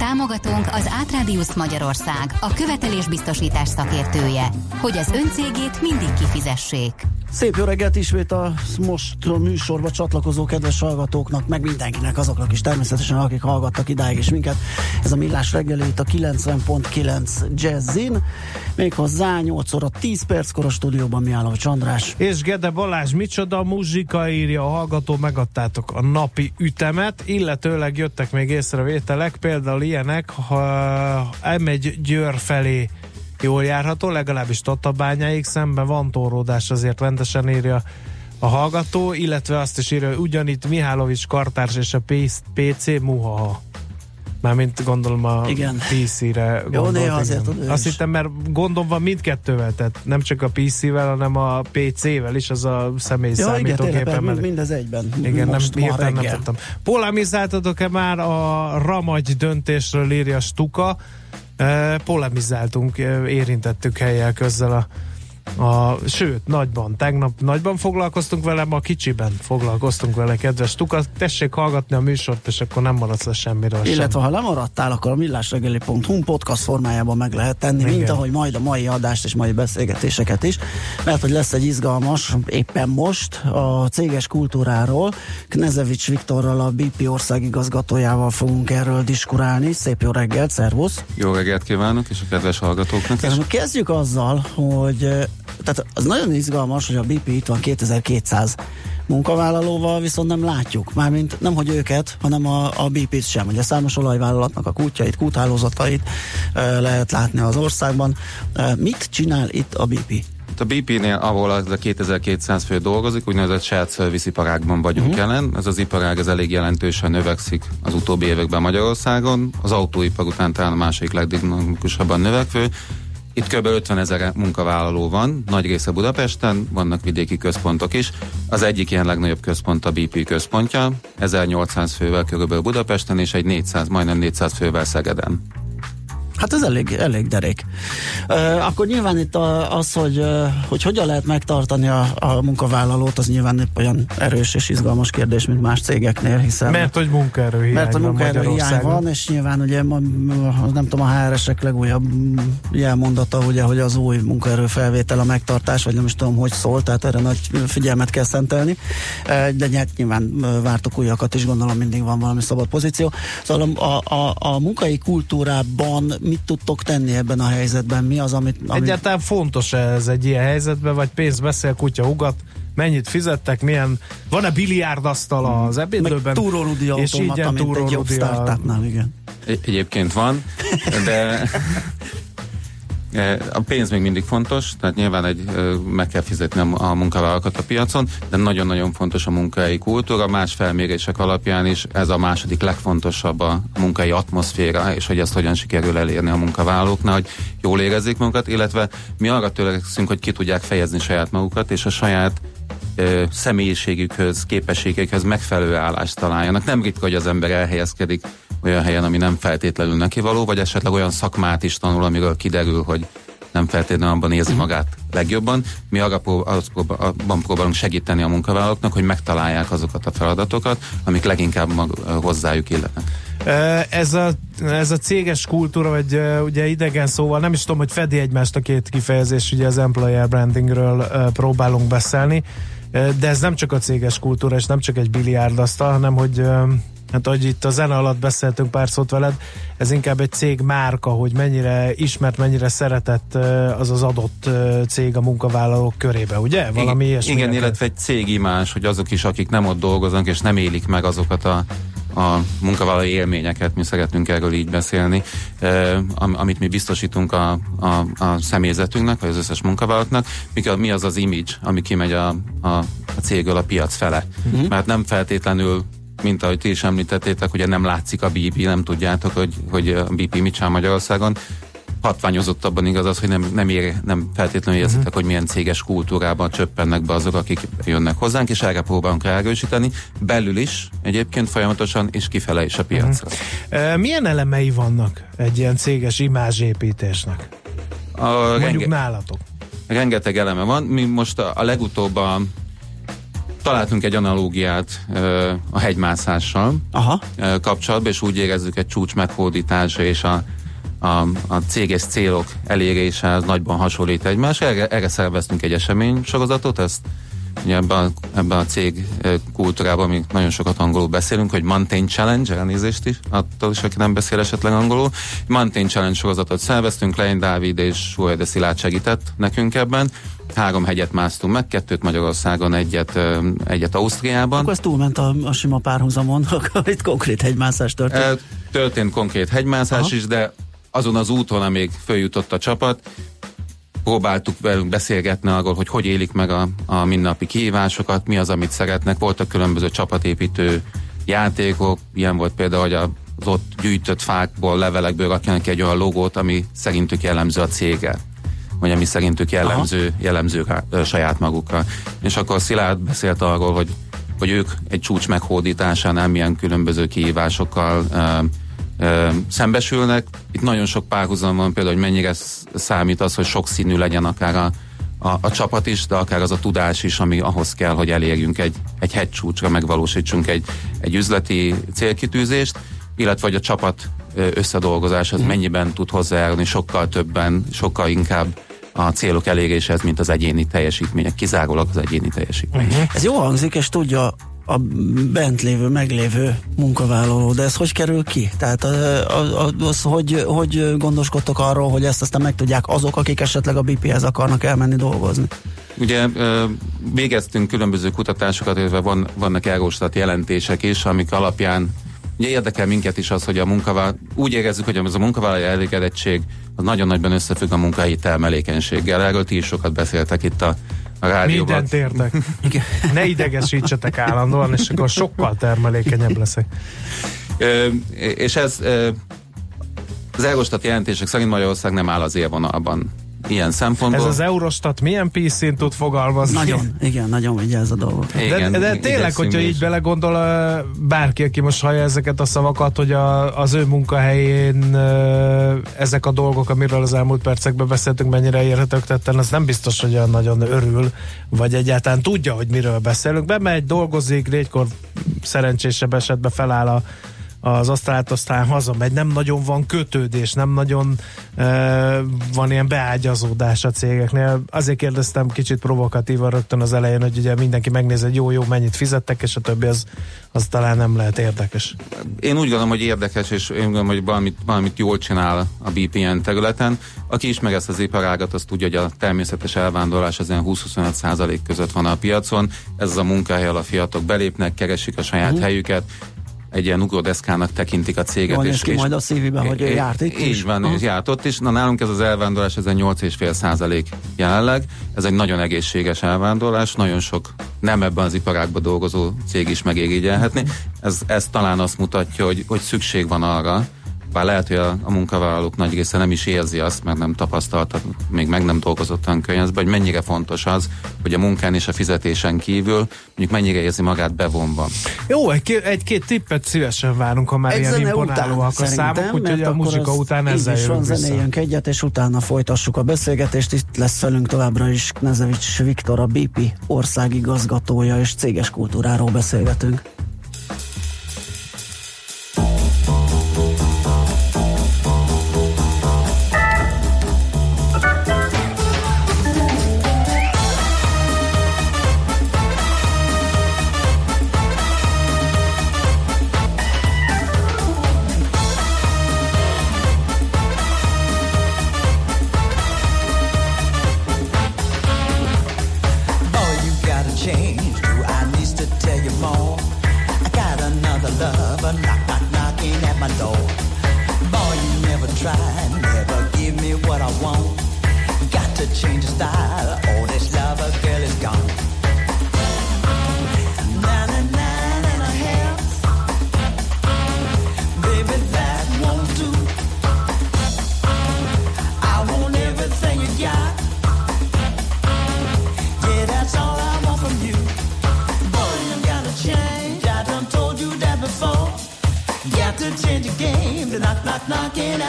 Támogatónk az Átrádiusz Magyarország, a követelésbiztosítás szakértője, hogy az öncégét mindig kifizessék. Szép jó reggelt ismét a most a műsorba csatlakozó kedves hallgatóknak, meg mindenkinek, azoknak is természetesen, akik hallgattak idáig is minket. Ez a Millás reggeli itt a 90.9 Jazzin, méghozzá 8 óra 10 perckor a stúdióban mi álló Csandrás. És Gede Balázs, micsoda muzsika írja a hallgató, megadtátok a napi ütemet, illetőleg jöttek még észrevételek, például ilyenek, ha elmegy Győr felé jól járható, legalábbis Tatabányáig, szemben van torródás, azért rendesen írja a hallgató, illetve azt is írja, hogy ugyanitt Mihálovics kartárs és a PC Muhaha. Mármint gondolom a Igen. PC-re Jó, gondolt, néha azért igen. Azt is. hittem, mert gondom van mindkettővel, tehát nem csak a PC-vel, hanem a PC-vel is, az a személy Ja, igen, számítógépen mind- mellé. mindez egyben. Igen, most nem, hirtelen nem tudtam. Polemizáltatok-e már a Ramagy döntésről, írja Stuka? Polemizáltunk, érintettük helyel közzel a a, sőt, nagyban, tegnap nagyban foglalkoztunk vele, ma kicsiben foglalkoztunk vele, kedves Tuka. Tessék hallgatni a műsort, és akkor nem maradsz le semmiről Illetve sem. ha lemaradtál, akkor a millásregeli.hu podcast formájában meg lehet tenni, Igen. mint ahogy majd a mai adást és mai beszélgetéseket is, mert hogy lesz egy izgalmas, éppen most, a céges kultúráról. Knezevics Viktorral, a BP országigazgatójával fogunk erről diskurálni. Szép jó reggelt, szervusz! Jó reggelt kívánok, és a kedves hallgatóknak is. És kezdjük azzal, hogy tehát az nagyon izgalmas, hogy a BP itt van 2200 munkavállalóval, viszont nem látjuk. Mármint nem, hogy őket, hanem a, a BP-t sem. Ugye számos olajvállalatnak a kútjait, kúthálózatait eh, lehet látni az országban. Eh, Mit csinál itt a BP? A BP-nél, ahol az a 2200 fő dolgozik, úgynevezett shared service iparágban vagyunk uh-huh. jelen. Ez az iparág ez elég jelentősen növekszik az utóbbi években Magyarországon. Az autóipar után talán a második legdinamikusabban növekvő. Itt kb. 50 ezer munkavállaló van, nagy része Budapesten, vannak vidéki központok is. Az egyik ilyen legnagyobb központ a BP központja, 1800 fővel körülbelül Budapesten, és egy 400, majdnem 400 fővel Szegeden. Hát ez elég, elég derék. Uh, akkor nyilván itt a, az, hogy, uh, hogy hogyan lehet megtartani a, a munkavállalót, az nyilván épp olyan erős és izgalmas kérdés, mint más cégeknél, hiszen... Mert hogy munkaerő hiány Mert a munkaerő hiány van, és nyilván ugye nem tudom, a HRS-ek legújabb jelmondata, ugye, hogy az új munkaerő felvétel a megtartás, vagy nem is tudom, hogy szól, tehát erre nagy figyelmet kell szentelni. De nyilván vártok újakat is, gondolom mindig van valami szabad pozíció. Szóval a, a, a munkai kultúrában mit tudtok tenni ebben a helyzetben? Mi az, amit... amit Egyáltalán fontos ez egy ilyen helyzetben, vagy pénz beszél, kutya ugat, mennyit fizettek, milyen, van-e biliárdasztal az meg ebédlőben? túrórudi és így automata, mint egy jobb túrórudi startupnál, igen. Egy- Egyébként van, de e, a pénz még mindig fontos, tehát nyilván egy, ö, meg kell fizetni a munkavállalókat a piacon, de nagyon-nagyon fontos a munkai kultúra, más felmérések alapján is ez a második legfontosabb a munkai atmoszféra, és hogy ezt hogyan sikerül elérni a munkavállalóknál, hogy jól érezzék magukat, illetve mi arra törekszünk, hogy ki tudják fejezni saját magukat, és a saját ö, személyiségükhöz, képességekhez megfelelő állást találjanak. Nem ritka, hogy az ember elhelyezkedik olyan helyen, ami nem feltétlenül neki való, vagy esetleg olyan szakmát is tanul, amiről kiderül, hogy nem feltétlenül abban érzi magát legjobban. Mi abban próbálunk segíteni a munkavállalóknak, hogy megtalálják azokat a feladatokat, amik leginkább mag- hozzájuk illetnek. Ez a, ez a céges kultúra, vagy ugye idegen szóval, nem is tudom, hogy fedi egymást a két kifejezés, ugye az employer brandingről próbálunk beszélni, de ez nem csak a céges kultúra, és nem csak egy biliárdasztal, hanem hogy Hát, ahogy itt a zene alatt beszéltünk pár szót veled, ez inkább egy cég márka, hogy mennyire ismert, mennyire szeretett ö, az az adott ö, cég a munkavállalók körébe, ugye? Valami igen, ilyesmi. igen, illetve egy cégimás, hogy azok is, akik nem ott dolgoznak, és nem élik meg azokat a, a munkavállalói élményeket, mi szeretünk erről így beszélni, eh, am, amit mi biztosítunk a, a, a személyzetünknek, vagy az összes munkavállalóknak, mi, az az image, ami kimegy a, a, a cégről a piac fele. Uh-huh. Mert nem feltétlenül mint ahogy ti is említettétek, ugye nem látszik a BP, nem tudjátok, hogy, hogy a BP mit csinál Magyarországon. hatványozottabban igaz az, hogy nem, nem, ér, nem feltétlenül érzitek, uh-huh. hogy milyen céges kultúrában csöppennek be azok, akik jönnek hozzánk, és erre próbálunk ráerősíteni, belül is egyébként folyamatosan, és kifele is a piacra. Uh-huh. milyen elemei vannak egy ilyen céges imázsépítésnek? A Mondjuk renge- nálatok. Rengeteg eleme van. Mi most a, a legutóbb a, találtunk egy analógiát ö, a hegymászással Aha. Ö, kapcsolatban, és úgy érezzük egy csúcs meghódítása és a a, a céges célok elérése az nagyban hasonlít egymásra. Erre, erre szerveztünk egy esemény sorozatot, ezt ugye ebben a, ebben a cég kultúrában mi nagyon sokat angolul beszélünk, hogy Mountain Challenge, elnézést is, attól is, aki nem beszél esetleg angolul. Mountain Challenge sorozatot szerveztünk, Lein Dávid és Suhede Szilárd segített nekünk ebben. Három hegyet másztunk meg, kettőt Magyarországon, egyet, egyet Ausztriában. Akkor ez túlment a, a sima párhuzamon, akkor itt konkrét hegymászás történt. Történt konkrét hegymászás Aha. is, de azon az úton, amíg följutott a csapat, próbáltuk velünk beszélgetni arról, hogy hogy élik meg a, a mindennapi kihívásokat, mi az, amit szeretnek. Voltak különböző csapatépítő játékok, ilyen volt például, hogy az ott gyűjtött fákból, levelekből rakjanak egy olyan logót, ami szerintük jellemző a cége vagy ami szerintük jellemző, Aha. jellemző rá, saját magukra. És akkor Szilárd beszélt arról, hogy, hogy ők egy csúcs meghódításánál milyen különböző kihívásokkal szembesülnek. Itt nagyon sok párhuzam van például, hogy mennyire számít az, hogy sok színű legyen akár a, a, a csapat is, de akár az a tudás is, ami ahhoz kell, hogy elérjünk egy, egy hegycsúcsra, megvalósítsunk egy, egy üzleti célkitűzést, illetve hogy a csapat összedolgozás az mennyiben tud hozzájárulni sokkal többen, sokkal inkább a célok eléréséhez, mint az egyéni teljesítmények, kizárólag az egyéni teljesítmény. Uh-huh. Ez jó hangzik, és tudja a bent lévő, meglévő munkavállaló, de ez hogy kerül ki? Tehát az, hogy, hogy gondoskodtok arról, hogy ezt aztán megtudják azok, akik esetleg a BP-hez akarnak elmenni dolgozni? Ugye végeztünk különböző kutatásokat, illetve van, vannak Eurostat jelentések is, amik alapján Ugye érdekel minket is az, hogy a munkavállaló, úgy érezzük, hogy az a munkavállalói elégedettség az nagyon nagyban összefügg a munkahelyi termelékenységgel. Erről ti is sokat beszéltek itt a a rádióban. Mindent értek. ne idegesítsetek állandóan, és akkor sokkal termelékenyebb leszek. Ö, és ez ö, az Eurostat jelentések szerint Magyarország nem áll az élvonalban ilyen szempontból. Ez az Eurostat milyen PC-n tud fogalmazni? Nagyon, igen, nagyon vigyáz a dolgot. Igen, de, de tényleg, hogyha így belegondol bárki, aki most hallja ezeket a szavakat, hogy a, az ő munkahelyén ezek a dolgok, amiről az elmúlt percekben beszéltünk, mennyire érhetők tetten, az nem biztos, hogy olyan nagyon örül, vagy egyáltalán tudja, hogy miről beszélünk. Bemegy, dolgozik, négykor szerencsésebb esetben feláll a az asztalát, aztán hazamegy, nem nagyon van kötődés, nem nagyon e, van ilyen beágyazódás a cégeknél. Azért kérdeztem kicsit provokatívan rögtön az elején, hogy ugye mindenki megnéz, hogy jó, jó, mennyit fizettek, és a többi az, az talán nem lehet érdekes. Én úgy gondolom, hogy érdekes, és én gondolom, hogy valamit, valamit jól csinál a BPN területen. Aki ismer ezt az iparágat, az tudja, hogy a természetes elvándorlás az ilyen 20-25 százalék között van a piacon. Ez az a munkahely, a fiatalok belépnek, keresik a saját uh-huh. helyüket, egy ilyen ugródeszkának tekintik a céget. Van és ki majd a szívében, hogy ő járt itt Így van, és járt ott is. Na nálunk ez az elvándorlás, ez egy 8,5 százalék jelenleg. Ez egy nagyon egészséges elvándorlás, nagyon sok nem ebben az iparágban dolgozó cég is megérigyelhetni. Ez, ez talán azt mutatja, hogy, hogy szükség van arra, bár lehet, hogy a, a munkavállalók nagy része nem is érzi azt, mert nem tapasztalta, még meg nem dolgozott olyan környezetben, hogy mennyire fontos az, hogy a munkán és a fizetésen kívül mondjuk mennyire érzi magát bevonva. Jó, egy, egy-két tippet szívesen várunk, ha már egy ilyen imponálóak a számok, úgyhogy a muzsika után ezzel jövünk vissza. zenéljünk egyet, és utána folytassuk a beszélgetést. Itt lesz velünk továbbra is Knezevics Viktor, a BP országigazgatója, és céges kultúráról beszélgetünk.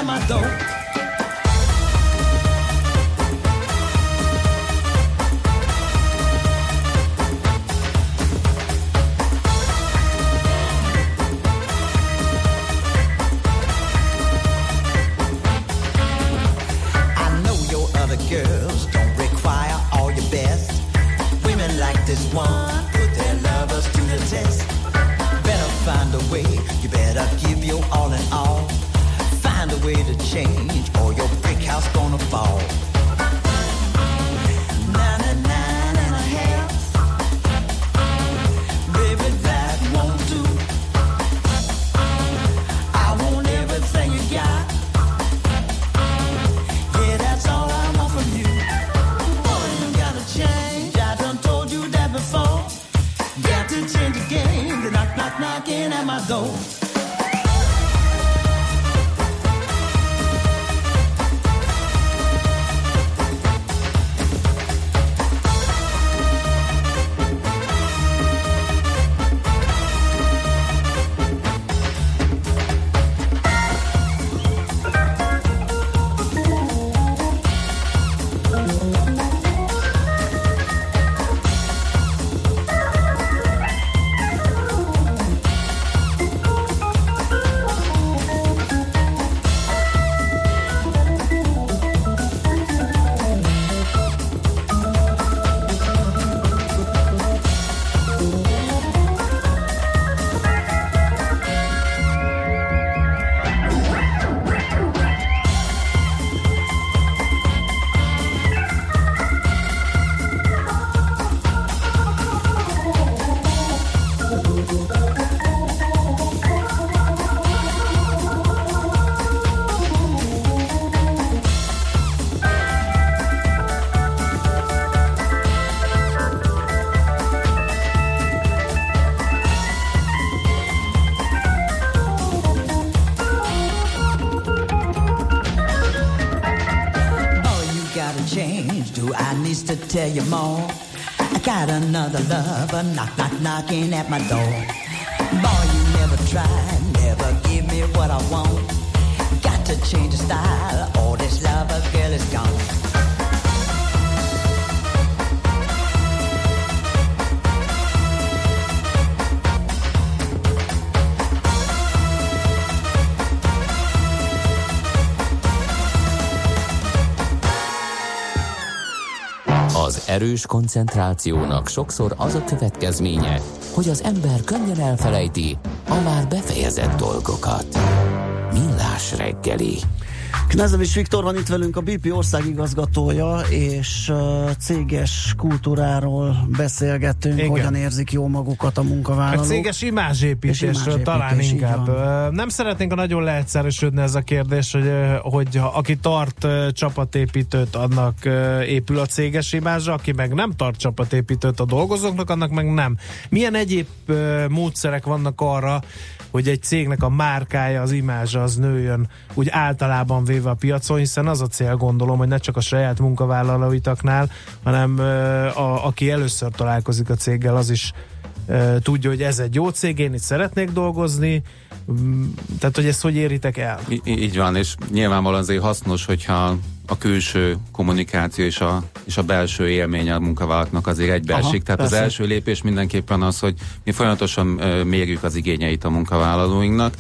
é. Knocking at my door. Erős koncentrációnak sokszor az a következménye, hogy az ember könnyen elfelejti a már befejezett dolgokat. Millás reggeli. Knezevics Viktor van itt velünk, a BP országigazgatója, és céges kultúráról beszélgetünk, Igen. hogyan érzik jól magukat a A munkavállalók. céges És imázsépítésről imázsépítés, talán inkább. Nem szeretnénk a nagyon leegyszerűsödni ez a kérdés, hogy, hogy aki tart csapatépítőt, annak épül a céges imázsa, aki meg nem tart csapatépítőt a dolgozóknak, annak meg nem. Milyen egyéb módszerek vannak arra, hogy egy cégnek a márkája, az imázsa az nőjön úgy általában véve a piacon, hiszen az a cél gondolom, hogy ne csak a saját munkavállalóitaknál, hanem a, aki először találkozik a céggel, az is tudja, hogy ez egy jó cég, én itt szeretnék dolgozni, Mm, tehát hogy ezt hogy éritek el? I- így van, és nyilvánvalóan azért hasznos, hogyha a külső kommunikáció és a, és a belső élmény a munkavállalóknak azért egybeesik. Tehát persze. az első lépés mindenképpen az, hogy mi folyamatosan mérjük az igényeit a munkavállalóinknak,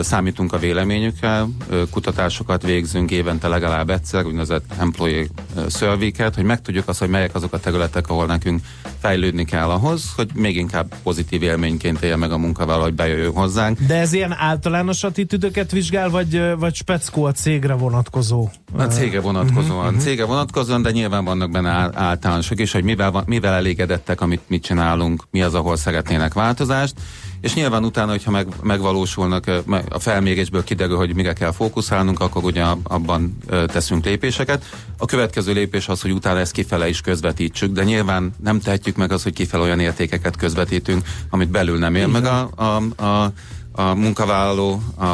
számítunk a véleményükkel, ö, kutatásokat végzünk évente legalább egyszer, úgynevezett employee survey-ket, hogy megtudjuk azt, hogy melyek azok a területek, ahol nekünk fejlődni kell ahhoz, hogy még inkább pozitív élményként élje meg a munkavállaló, hogy bejöjjön hozzánk. De ez ilyen általános attitűdöket vizsgál, vagy, vagy speckó a cégre vonatkozó? A cége vonatkozóan, uh-huh, cége vonatkozóan, de nyilván vannak benne ál- általánosok is, hogy mivel, mivel elégedettek, amit mit csinálunk, mi az, ahol szeretnének változást, és nyilván utána, hogyha meg, megvalósulnak, a felmérésből kiderül, hogy mire kell fókuszálnunk, akkor ugye ab- abban teszünk lépéseket. A következő lépés az, hogy utána ezt kifele is közvetítsük, de nyilván nem tehetjük meg az, hogy kifele olyan értékeket közvetítünk, amit belül nem él meg a, a, a, a munkavállaló, a,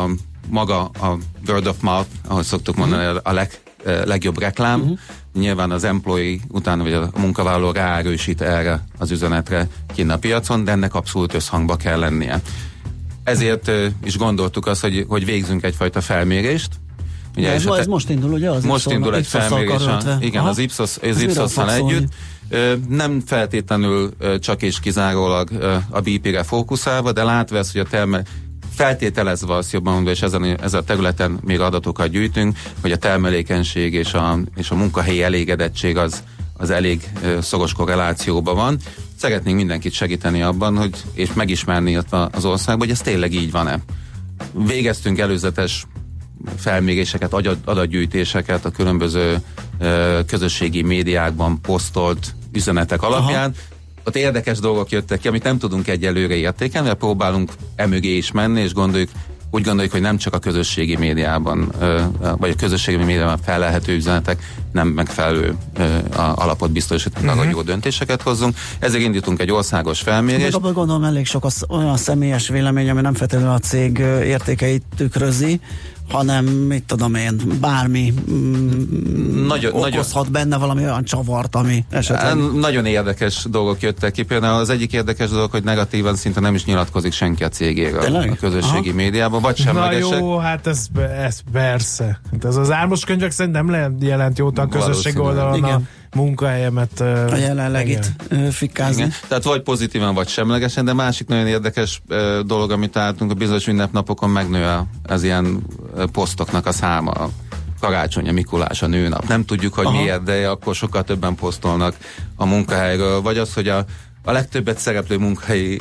maga a word of mouth, ahogy szoktuk mondani, a- a leg, legjobb reklám. Uh-huh. Nyilván az employee utána, vagy a munkavállaló ráerősít erre az üzenetre kinn a piacon, de ennek abszolút összhangba kell lennie. ezért is gondoltuk azt, hogy, hogy végzünk egyfajta felmérést, Ugye, ez, ez most indul, ugye? Az most indul egy felmérés, igen, Aha. az Ipsos, az Ipsos-szal együtt. Nem feltétlenül csak és kizárólag a BP-re fókuszálva, de látva ezt, hogy a termel feltételezve azt jobban mondva, és ezen, ezen a területen még adatokat gyűjtünk, hogy a termelékenység és a, és a munkahelyi elégedettség az, az elég szoros korrelációban van. Szeretnénk mindenkit segíteni abban, hogy, és megismerni az országban, hogy ez tényleg így van-e. Végeztünk előzetes felméréseket, adatgyűjtéseket a különböző közösségi médiákban posztolt üzenetek alapján. Aha. Ott érdekes dolgok jöttek ki, amit nem tudunk egyelőre értékelni, mert próbálunk emögé is menni, és gondoljuk, úgy gondoljuk, hogy nem csak a közösségi médiában, vagy a közösségi médiában felelhető üzenetek nem megfelelő alapot biztosítanak uh-huh. hogy jó döntéseket hozzunk. Ezért indítunk egy országos felmérést. Meg abban gondolom elég sok az olyan személyes vélemény, ami nem feltétlenül a cég értékeit tükrözi, hanem mit tudom én, bármi mm, nagyon, okozhat nagyon, benne valami olyan csavart, ami esetleg... Nagyon érdekes dolgok jöttek ki. Például az egyik érdekes dolog, hogy negatívan szinte nem is nyilatkozik senki a cégéről Tényleg? a közösségi Aha. médiában, vagy semlegesek. Na jó, hát ez, ez persze. Hát ez az álmos könyvek szerint nem jelent jót a közösség oldalon Igen. a munkahelyemet a jelenlegit fikázni. Igen. Tehát vagy pozitívan, vagy semlegesen, de másik nagyon érdekes dolog, amit álltunk, a bizonyos ünnepnapokon megnő az ilyen posztoknak a száma karácsony, a Mikulás, a nőnap. Nem tudjuk, hogy Aha. miért, de akkor sokkal többen posztolnak a munkahelyről, vagy az, hogy a, a legtöbbet szereplő munkahelyi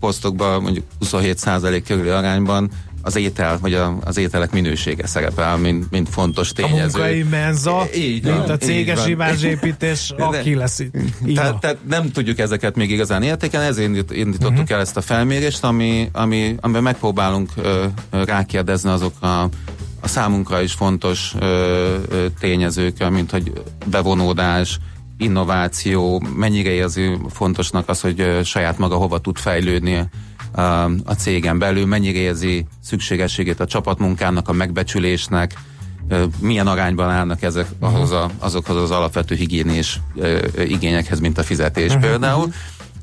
posztokban mondjuk 27% körüli arányban az étel, vagy a, az ételek minősége szerepel, mint, mint fontos tényező. A munkai menza, így mint a céges imázsépítés, aki lesz itt. Tehát, tehát nem tudjuk ezeket még igazán értékelni, ezért indítottuk uh-huh. el ezt a felmérést, ami, ami, amiben megpróbálunk ö, rákérdezni azok a, a számunkra is fontos ö, ö, tényezők, mint hogy bevonódás, innováció, mennyire érzi fontosnak az, hogy ö, saját maga hova tud fejlődni a cégen belül, mennyire érzi szükségességét a csapatmunkának, a megbecsülésnek, milyen arányban állnak ezek uh-huh. ahhoz a, azokhoz az alapvető higiénés igényekhez, mint a fizetés uh-huh. például.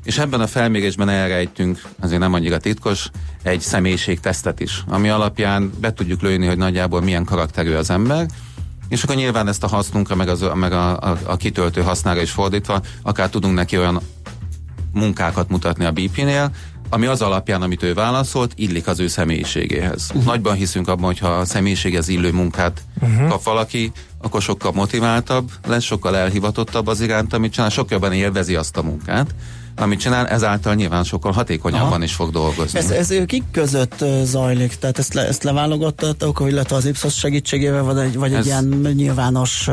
És ebben a felmérésben elrejtünk, azért nem annyira titkos, egy személyiségtesztet is, ami alapján be tudjuk lőni, hogy nagyjából milyen karakterű az ember, és akkor nyilván ezt a hasznunkra, meg, az, meg a, a, a kitöltő hasznára is fordítva, akár tudunk neki olyan munkákat mutatni a BP-nél, ami az alapján, amit ő válaszolt, illik az ő személyiségéhez. Uh-huh. Nagyban hiszünk abban, hogyha a személyiséghez illő munkát uh-huh. kap valaki, akkor sokkal motiváltabb lesz, sokkal elhivatottabb az iránt, amit csinál, sokkal jobban élvezi azt a munkát amit csinál, ezáltal nyilván sokkal hatékonyabban Aha. is fog dolgozni. Ez, ez kik között zajlik? Tehát ezt, le, ezt leválogattatok, illetve az Ipsos segítségével, vagy egy, vagy ez... egy ilyen nyilvános,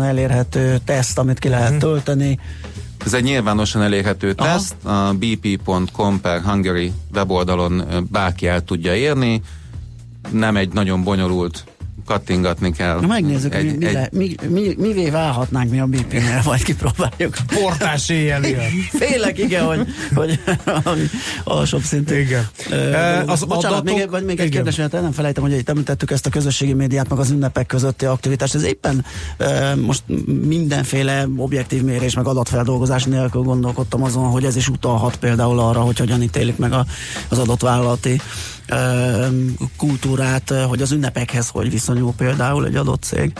elérhető teszt, amit ki lehet uh-huh. tölteni? Ez egy nyilvánosan elérhető Aha. teszt, a bp.com per Hungary weboldalon bárki el tudja érni, nem egy nagyon bonyolult kattingatni kell. Na megnézzük, egy, mi, egy... mi, mi, mivé válhatnánk mi a BP-nél, vagy kipróbáljuk. Portás éjjel Félek, igen, hogy, hogy alsóbb szintű. Igen. Uh, az bocsánat, adatok... még, vagy még igen. egy kérdés, mert nem felejtem, hogy itt említettük ezt a közösségi médiát, meg az ünnepek közötti aktivitást. Ez éppen uh, most mindenféle objektív mérés, meg adatfeldolgozás nélkül gondolkodtam azon, hogy ez is utalhat például arra, hogy hogyan ítélik meg a, az adott vállalati kultúrát, hogy az ünnepekhez hogy viszonyul például egy adott cég?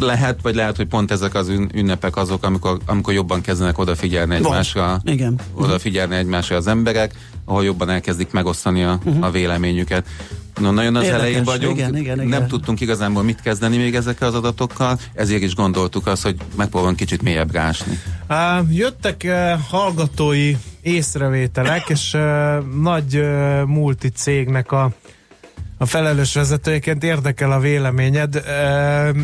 Lehet, vagy lehet, hogy pont ezek az ünnepek azok, amikor, amikor jobban kezdenek odafigyelni egymásra, Igen. odafigyelni egymásra az emberek, ahol jobban elkezdik megosztani a, uh-huh. a véleményüket. No, nagyon az Érdekes, elején vagyunk, igen, igen, igen. nem tudtunk igazából mit kezdeni még ezekkel az adatokkal, ezért is gondoltuk azt, hogy megpróbálunk kicsit mélyebb rásni. Uh, jöttek uh, hallgatói észrevételek, és uh, nagy uh, multi cégnek a, a felelős vezetőjeként érdekel a véleményed, uh,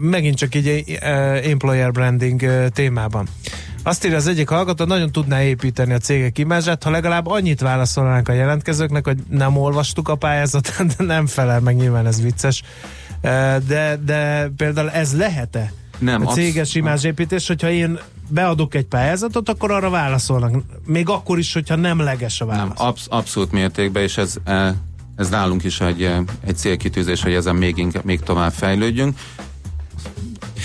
megint csak így uh, employer branding uh, témában. Azt írja az egyik hallgató, nagyon tudná építeni a cégek imázsát, ha legalább annyit válaszolnánk a jelentkezőknek, hogy nem olvastuk a pályázatot, de nem felel meg, nyilván ez vicces. De, de például ez lehet-e? Nem, a céges imázsépítés, hogyha én beadok egy pályázatot, akkor arra válaszolnak. Még akkor is, hogyha nem leges a válasz. Nem, absz- abszolút mértékben, és ez, e, ez nálunk is egy, egy célkitűzés, hogy ezen még, inkább, még tovább fejlődjünk.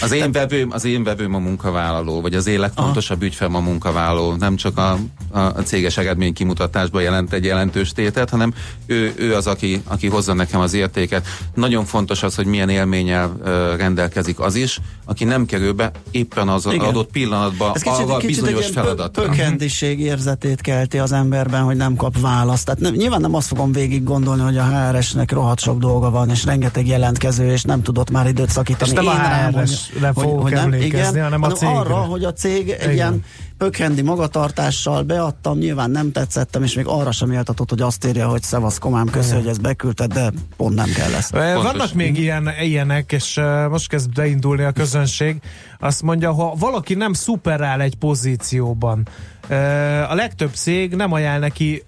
Az én, vevőm, az én vevőm a munkavállaló, vagy az én legfontosabb ügyfelem a munkavállaló. Nem csak a, a, a céges eredmény kimutatásban jelent egy jelentős tétet, hanem ő, ő az, aki, aki hozza nekem az értéket. Nagyon fontos az, hogy milyen élménnyel rendelkezik az is, aki nem kerül be éppen az Igen. adott pillanatban Ez kicsit, arra kicsit bizonyos feladatra. Pökendiség érzetét kelti az emberben, hogy nem kap választ. Tehát nem, nyilván nem azt fogom végig gondolni, hogy a HRS-nek rohadt sok dolga van, és rengeteg jelentkező, és nem tudott már időt szakítani. És nem a HRS-re hogy, fogok hogy nem, emlékezni, igen, hanem a cégre. arra, hogy a cég egy Igen. ilyen pökhendi magatartással beadtam, nyilván nem tetszettem, és még arra sem éltatott, hogy azt írja, hogy szevasz komám, köszi, hogy ezt beküldted, de pont nem kell ezt. Pontos. Vannak még ilyen, ilyenek, és most kezd beindulni a közönség. Azt mondja, ha valaki nem szuperál egy pozícióban, a legtöbb cég nem ajánl neki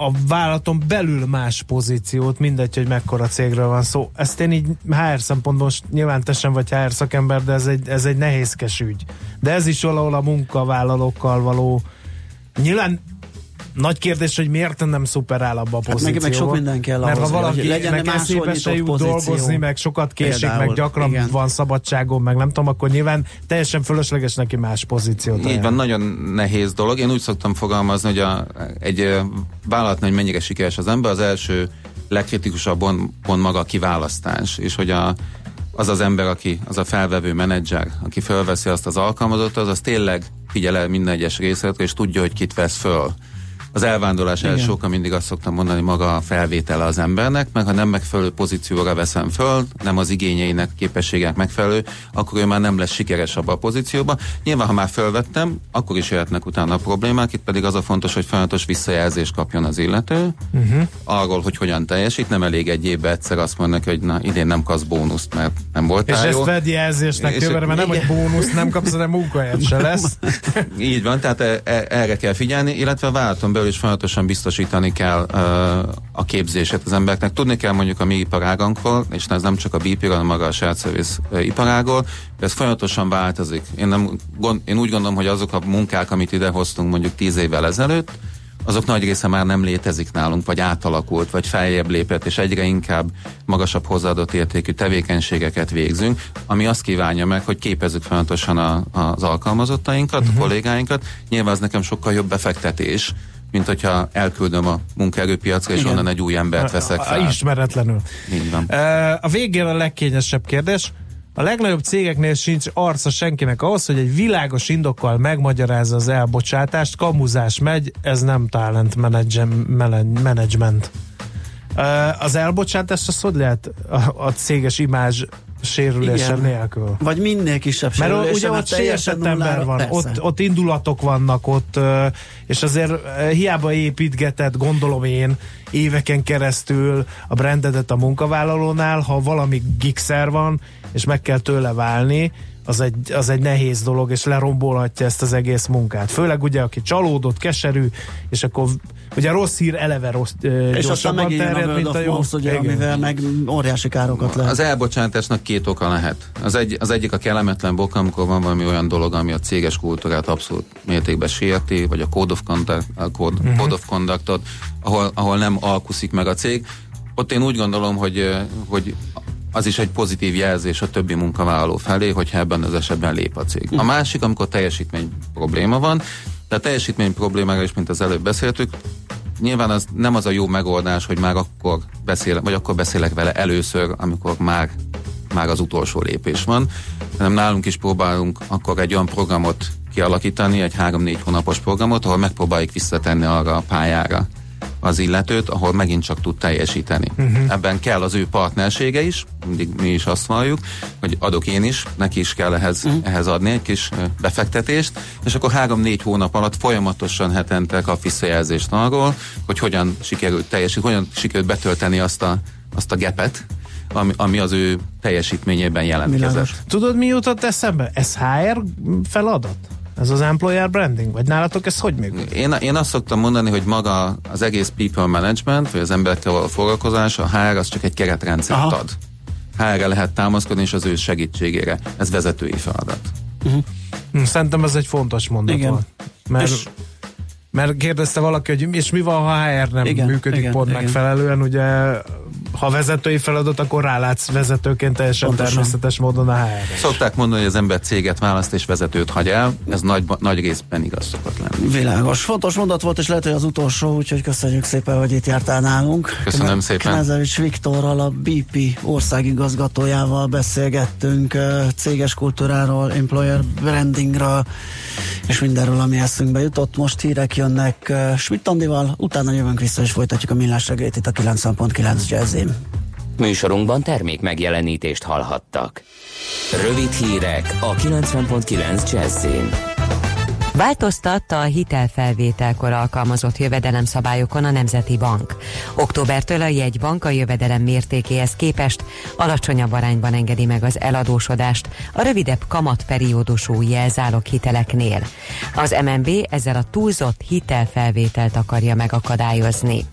a vállalaton belül más pozíciót, mindegy, hogy mekkora cégről van szó. Ezt én így HR szempontból, nyilván te sem vagy HR szakember, de ez egy, ez egy nehézkes ügy. De ez is valahol a munkavállalókkal való Nyilván nagy kérdés, hogy miért nem szuperál abba a Hát meg- pozícióba. meg sok minden kell Mert ha ahhoz, hogy valaki legyen meg eszébe se jut pozíció. dolgozni, meg sokat késik, Például, meg gyakran igen. van szabadságon, meg nem tudom, akkor nyilván teljesen fölösleges neki más pozíciót. Így ajánlani. van, nagyon nehéz dolog. Én úgy szoktam fogalmazni, hogy a, egy vállalatnál, hogy mennyire sikeres az ember, az első legkritikusabb pont, pont maga a kiválasztás, és hogy a, az az ember, aki, az a felvevő menedzser, aki felveszi azt az alkalmazottat, az, az tényleg figyel el minden egyes részletre, és tudja, hogy kit vesz föl. Az elvándorlás első sokkal mindig azt szoktam mondani, maga a felvétele az embernek, meg ha nem megfelelő pozícióra veszem föl, nem az igényeinek, képességek megfelelő, akkor ő már nem lesz sikeres abba a pozícióba. Nyilván, ha már felvettem, akkor is jöhetnek utána a problémák, itt pedig az a fontos, hogy folyamatos visszajelzést kapjon az illető, uh-huh. arról, hogy hogyan teljesít, nem elég egy évben egyszer azt mondnak, hogy na, idén nem kapsz bónuszt, mert nem És voltál jó. ezt vedd jelzésnek És- jövőre, mert nem, hogy bónusz nem kapsz, hanem munkahelyet se lesz. Így van, tehát e- e- erre kell figyelni, illetve a vállalaton is folyamatosan biztosítani kell a képzését az embereknek. Tudni kell mondjuk a mi iparágankról, és ez nem csak a BP-ről, hanem maga a shared service iparágról, de ez folyamatosan változik. Én, nem, gond, én úgy gondolom, hogy azok a munkák, amit idehoztunk mondjuk tíz évvel ezelőtt, azok nagy része már nem létezik nálunk, vagy átalakult, vagy feljebb lépett, és egyre inkább magasabb hozzáadott értékű tevékenységeket végzünk, ami azt kívánja meg, hogy képezzük folyamatosan a, az alkalmazottainkat, uh-huh. a kollégáinkat. Nyilván az nekem sokkal jobb befektetés, mint hogyha elküldöm a munkaerőpiacra, és Igen. onnan egy új embert veszek fel. Ismeretlenül. Így van. A végén a legkényesebb kérdés. A legnagyobb cégeknél sincs arca senkinek ahhoz, hogy egy világos indokkal megmagyarázza az elbocsátást. Kamuzás megy, ez nem talent management. Az elbocsátás, az hogy lehet a, a céges imázs sérülése Igen. nélkül? Vagy minél kisebb Mert sérülése, ugye mert ott sértett ember van, persze. ott, ott indulatok vannak, ott, és azért hiába építgetett, gondolom én, éveken keresztül a brandedet a munkavállalónál, ha valami gigszer van, és meg kell tőle válni, az egy, az egy nehéz dolog, és lerombolhatja ezt az egész munkát. Főleg ugye, aki csalódott, keserű, és akkor ugye a rossz hír eleve rossz, ö, És aztán megint a terjed, World mint a jó. Wars, ugye, Igen. amivel meg óriási károkat lehet. Az elbocsátásnak két oka lehet. Az, egy, az egyik a kellemetlen bok, amikor van valami olyan dolog, ami a céges kultúrát abszolút mértékben sérti, vagy a Code of, Conduct, a code, uh-huh. code of Conductot, ahol, ahol nem alkuszik meg a cég. Ott én úgy gondolom, hogy, hogy az is egy pozitív jelzés a többi munkavállaló felé, hogyha ebben az esetben lép a cég. A másik, amikor teljesítmény probléma van, de a teljesítmény problémára is, mint az előbb beszéltük, nyilván az nem az a jó megoldás, hogy már akkor beszélek, vagy akkor beszélek vele először, amikor már, már az utolsó lépés van, hanem nálunk is próbálunk akkor egy olyan programot kialakítani, egy három-négy hónapos programot, ahol megpróbáljuk visszatenni arra a pályára az illetőt, ahol megint csak tud teljesíteni. Uh-huh. Ebben kell az ő partnersége is, mindig mi is azt valljuk, hogy adok én is, neki is kell ehhez, uh-huh. ehhez adni egy kis befektetést, és akkor három-négy hónap alatt folyamatosan hetente kap visszajelzést arról, hogy hogyan sikerült teljesíteni, hogyan sikerült betölteni azt a, azt a gepet, ami, ami az ő teljesítményében jelentkezett. Tudod, mi jutott eszembe? Ez HR feladat? Ez az employer branding? Vagy nálatok ez hogy működik? Én, én azt szoktam mondani, hogy maga az egész people management, vagy az emberekkel való foglalkozás, a HR az csak egy keretrendszert Aha. ad. HR-re lehet támaszkodni, és az ő segítségére. Ez vezetői feladat. Hm, Szerintem ez egy fontos mondat Igen. Mert, És- mert kérdezte valaki, hogy és mi van, ha HR nem Igen, működik igen, pont igen. megfelelően, ugye ha vezetői feladat, akkor rálátsz vezetőként teljesen Pontosan. természetes módon a hr Szokták mondani, hogy az ember céget választ és vezetőt hagy el, ez nagy, nagy részben igaz szokott lenni. Világos. Fontos mondat volt, és lehet, hogy az utolsó, úgyhogy köszönjük szépen, hogy itt jártál nálunk. Köszönöm szépen. Knezevics Viktorral, a BP országigazgatójával beszélgettünk céges kultúráról, employer brandingről, és mindenről, ami eszünkbe jutott. Most hírek jönnek Schmidt Andival, utána jövünk vissza, és folytatjuk a millás reggelt itt a 90.9 Jazzin. Műsorunkban termék megjelenítést hallhattak. Rövid hírek a 90.9 Jazzin. Változtatta a hitelfelvételkor alkalmazott jövedelemszabályokon a Nemzeti Bank. Októbertől a jegybank a jövedelem mértékéhez képest alacsonyabb arányban engedi meg az eladósodást a rövidebb kamatperiódusú jelzálog hiteleknél. Az MNB ezzel a túlzott hitelfelvételt akarja megakadályozni.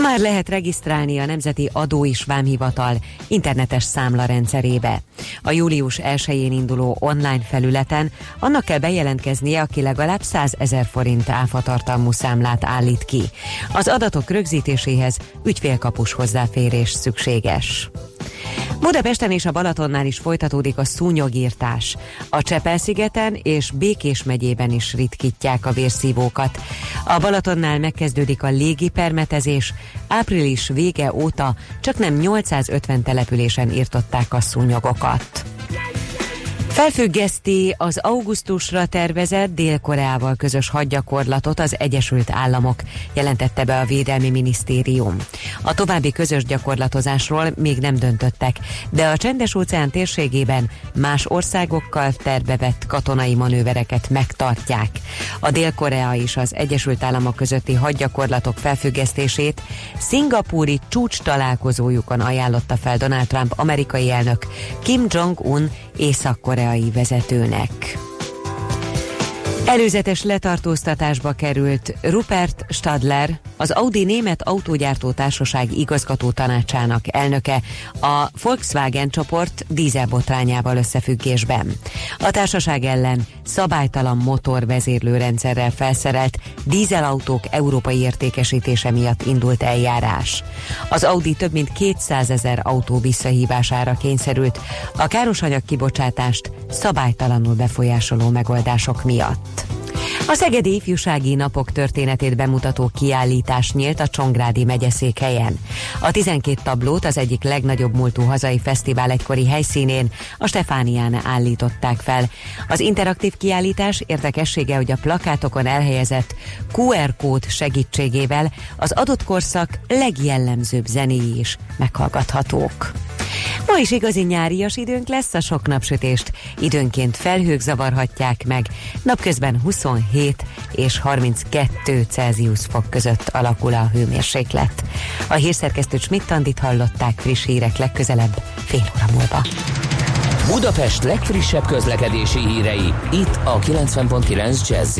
Már lehet regisztrálni a Nemzeti Adó és Vámhivatal internetes számla rendszerébe. A július 1-én induló online felületen annak kell bejelentkeznie, aki legalább 100 ezer forint áfatartalmú számlát állít ki. Az adatok rögzítéséhez ügyfélkapus hozzáférés szükséges. Budapesten és a Balatonnál is folytatódik a szúnyogírtás. A Csepel-szigeten és Békés megyében is ritkítják a vérszívókat. A Balatonnál megkezdődik a légipermetezés. Április vége óta csak nem 850 településen írtották a szúnyogokat. Felfüggeszti az augusztusra tervezett Dél-Koreával közös hadgyakorlatot az Egyesült Államok, jelentette be a Védelmi Minisztérium. A további közös gyakorlatozásról még nem döntöttek, de a Csendes-óceán térségében más országokkal tervevett katonai manővereket megtartják. A Dél-Korea és az Egyesült Államok közötti hadgyakorlatok felfüggesztését szingapúri csúcs találkozójukon ajánlotta fel Donald Trump amerikai elnök Kim Jong-un észak-koreai vezetőnek. Előzetes letartóztatásba került Rupert Stadler, az Audi Német Autógyártó Társaság igazgató tanácsának elnöke a Volkswagen csoport dízelbotrányával összefüggésben. A társaság ellen szabálytalan motorvezérlőrendszerrel felszerelt dízelautók európai értékesítése miatt indult eljárás. Az Audi több mint 200 ezer autó visszahívására kényszerült a károsanyag kibocsátást szabálytalanul befolyásoló megoldások miatt. Welt. A Szegedi Ifjúsági Napok történetét bemutató kiállítás nyílt a Csongrádi megyeszékhelyen. A 12 tablót az egyik legnagyobb múltú hazai fesztivál egykori helyszínén, a Stefánián állították fel. Az interaktív kiállítás érdekessége, hogy a plakátokon elhelyezett QR kód segítségével az adott korszak legjellemzőbb zenéi is meghallgathatók. Ma is igazi nyárias időnk lesz, a sok napsütést időnként felhők zavarhatják meg, napközben 27 és 32 Celsius fok között alakul a hőmérséklet. A hírszerkesztő Schmidt-Tandit hallották friss hírek legközelebb fél óra múlva. Budapest legfrissebb közlekedési hírei itt a 90.9 jazz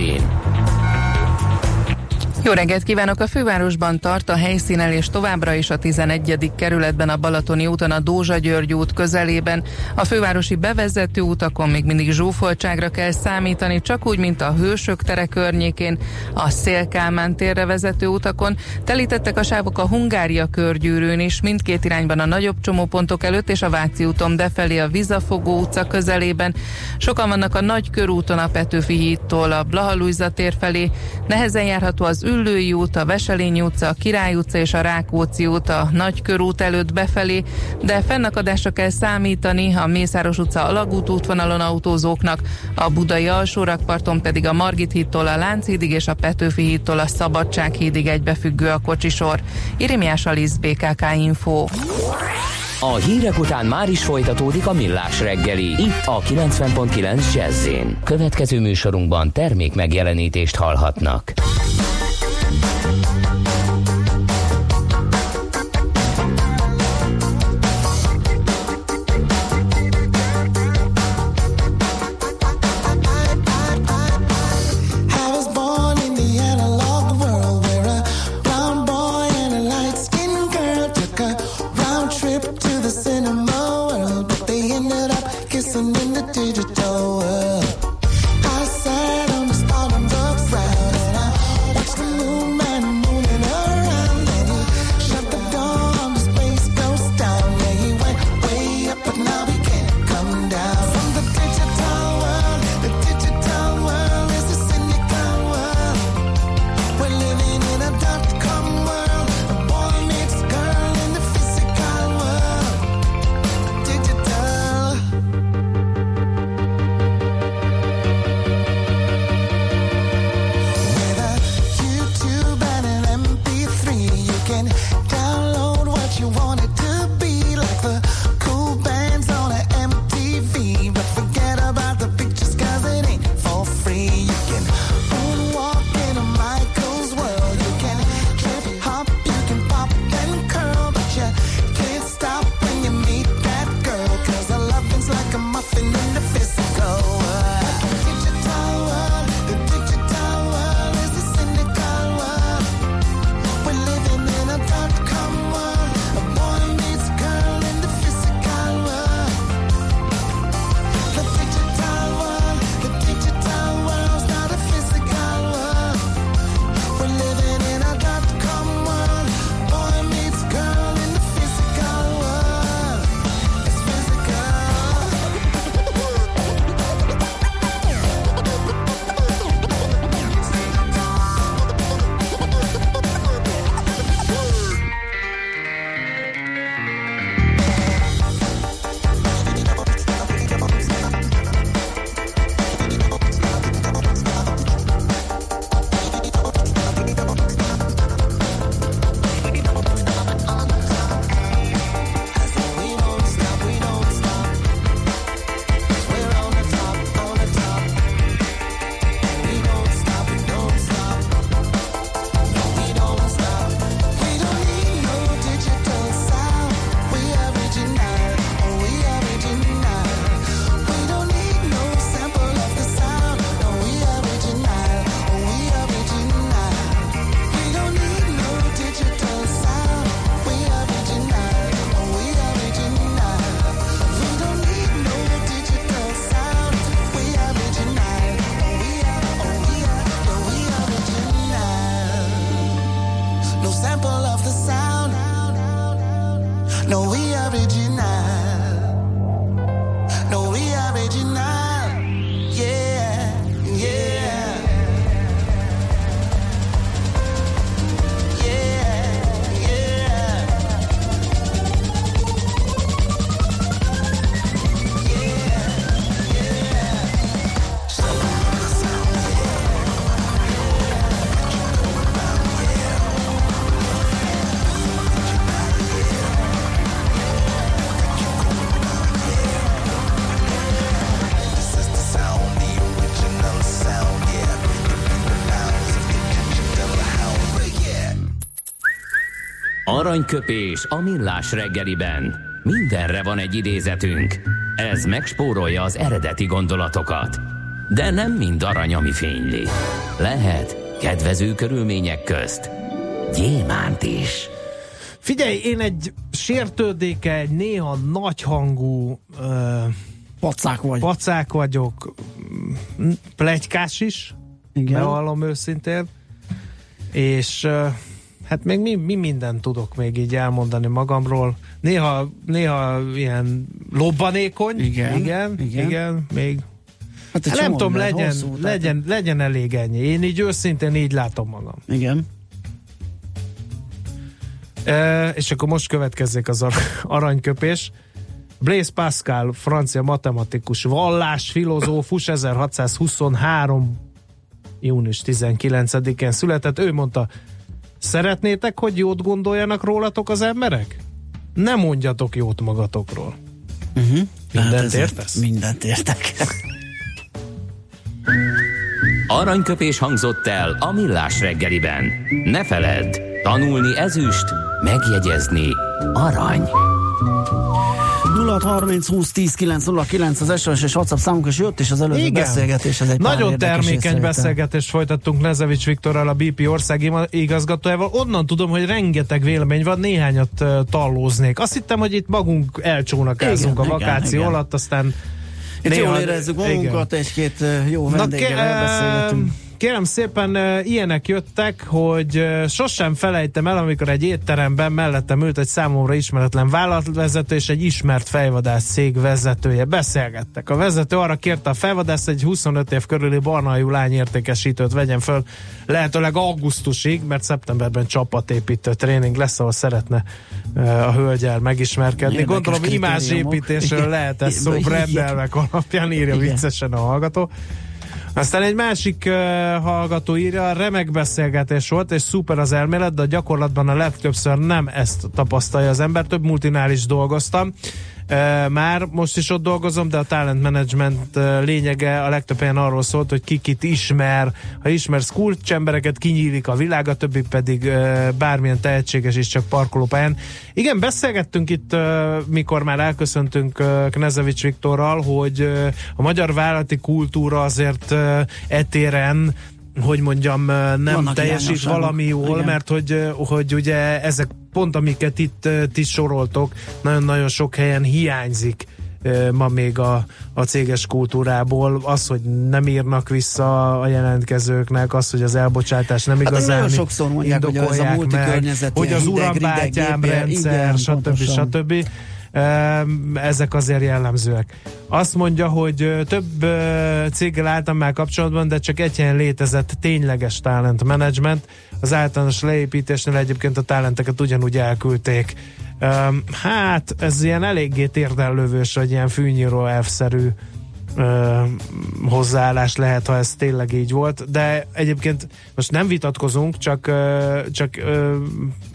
jó reggelt kívánok! A fővárosban tart a helyszínelés továbbra is a 11. kerületben a Balatoni úton a Dózsa György út közelében. A fővárosi bevezető utakon még mindig zsúfoltságra kell számítani, csak úgy, mint a Hősök tere környékén, a Szélkálmán térre vezető utakon. Telítettek a sávok a Hungária körgyűrűn is, mindkét irányban a nagyobb csomópontok előtt és a Váci úton befelé a Vizafogó utca közelében. Sokan vannak a Nagy körúton a Petőfi hídtól a Blahalújza tér felé. Nehezen járható az Üllői út, a Veselényi utca, a Király utca és a Rákóczi út a Nagykörút előtt befelé, de fennakadásra kell számítani a Mészáros utca Alagút útvonalon autózóknak, a Budai alsórakparton pedig a Margit hídtól a Lánchídig és a Petőfi hídtól a Szabadság hídig egybefüggő a kocsisor. Irimiás Alisz, BKK Info. A hírek után már is folytatódik a millás reggeli. Itt a 90.9 jazz Következő műsorunkban termék megjelenítést hallhatnak. dancing in the digital Aranyköpés a millás reggeliben. Mindenre van egy idézetünk. Ez megspórolja az eredeti gondolatokat. De nem mind arany, ami fényli. Lehet kedvező körülmények közt gyémánt is. Figyelj, én egy sértődéke, néha nagyhangú ö, Pacák vagy. pacák vagyok, plegykás is, Igen. bevallom őszintén, és ö, hát még mi, mi mindent tudok még így elmondani magamról. Néha, néha ilyen lobbanékony, Igen, igen, igen. igen, még Hát hát nem tudom, legyen, hosszú, tehát- legyen, legyen elég ennyi. Én így őszintén így látom magam. Igen. E, és akkor most következzék az ar- aranyköpés. Blaise Pascal, francia matematikus, vallás, filozófus, 1623. június 19-én született. Ő mondta, szeretnétek, hogy jót gondoljanak rólatok az emberek? Ne mondjatok jót magatokról. Uh-huh. Mindent értesz? Mindent értek. Aranyköpés hangzott el a millás reggeliben. Ne feledd, tanulni ezüst, megjegyezni arany. 0630 20 10 909 az SOS és WhatsApp számunk, és jött is az előző Igen. beszélgetés. Ez egy Nagyon termékeny beszélgetést folytattunk Nezevics Viktorral, a BP ország igazgatójával. Onnan tudom, hogy rengeteg vélemény van, néhányat uh, tallóznék. Azt hittem, hogy itt magunk elcsónakázunk Igen, a igen, vakáció igen. alatt, aztán Itt néha- jól érezzük igen. magunkat, egy-két ö, jó Na, vendéggel ke- elbeszélgetünk. Kérem szépen, ilyenek jöttek, hogy sosem felejtem el, amikor egy étteremben mellettem ült egy számomra ismeretlen vállalatvezető és egy ismert fejvadász cég vezetője. Beszélgettek. A vezető arra kérte a fejvadászt, egy 25 év körüli barnajú lány értékesítőt vegyen föl lehetőleg augusztusig, mert szeptemberben csapatépítő tréning lesz, ahol szeretne a hölgyel megismerkedni. Érdekes Gondolom imázsépítésről lehet ez szó, rendelmek alapján írja Igen. viccesen a hallgató. Aztán egy másik uh, hallgató írja, remek beszélgetés volt, és szuper az elmélet, de a gyakorlatban a legtöbbször nem ezt tapasztalja az ember. Több multinál is dolgoztam. Már most is ott dolgozom, de a talent management lényege a legtöbb helyen arról szólt, hogy ki kit ismer. Ha ismersz kulcsembereket, kinyílik a világ, a többi pedig bármilyen tehetséges is csak parkolópályán. Igen, beszélgettünk itt, mikor már elköszöntünk Knezevics Viktorral, hogy a magyar vállalati kultúra azért etéren hogy mondjam, nem Vannak teljesít valami jól, Igen. mert hogy, hogy ugye ezek pont, amiket itt ti soroltok, nagyon-nagyon sok helyen hiányzik ma még a, a céges kultúrából. Az, hogy nem írnak vissza a jelentkezőknek, az, hogy az elbocsátás nem Hát igazán nagyon sokszor mondják, hogy ez a multikörnyezet hogy az urambátyám rendszer, igen, stb. pontosan. stb. Ehm, Ezek azért jellemzőek. Azt mondja, hogy több céggel álltam már kapcsolatban, de csak egy helyen létezett tényleges talent management. Az általános leépítésnél egyébként a talenteket ugyanúgy elküldték. Hát ez ilyen eléggé térdellövős, vagy ilyen fűnyíró elfszerű ö, hozzáállás lehet, ha ez tényleg így volt, de egyébként most nem vitatkozunk, csak, ö, csak ö,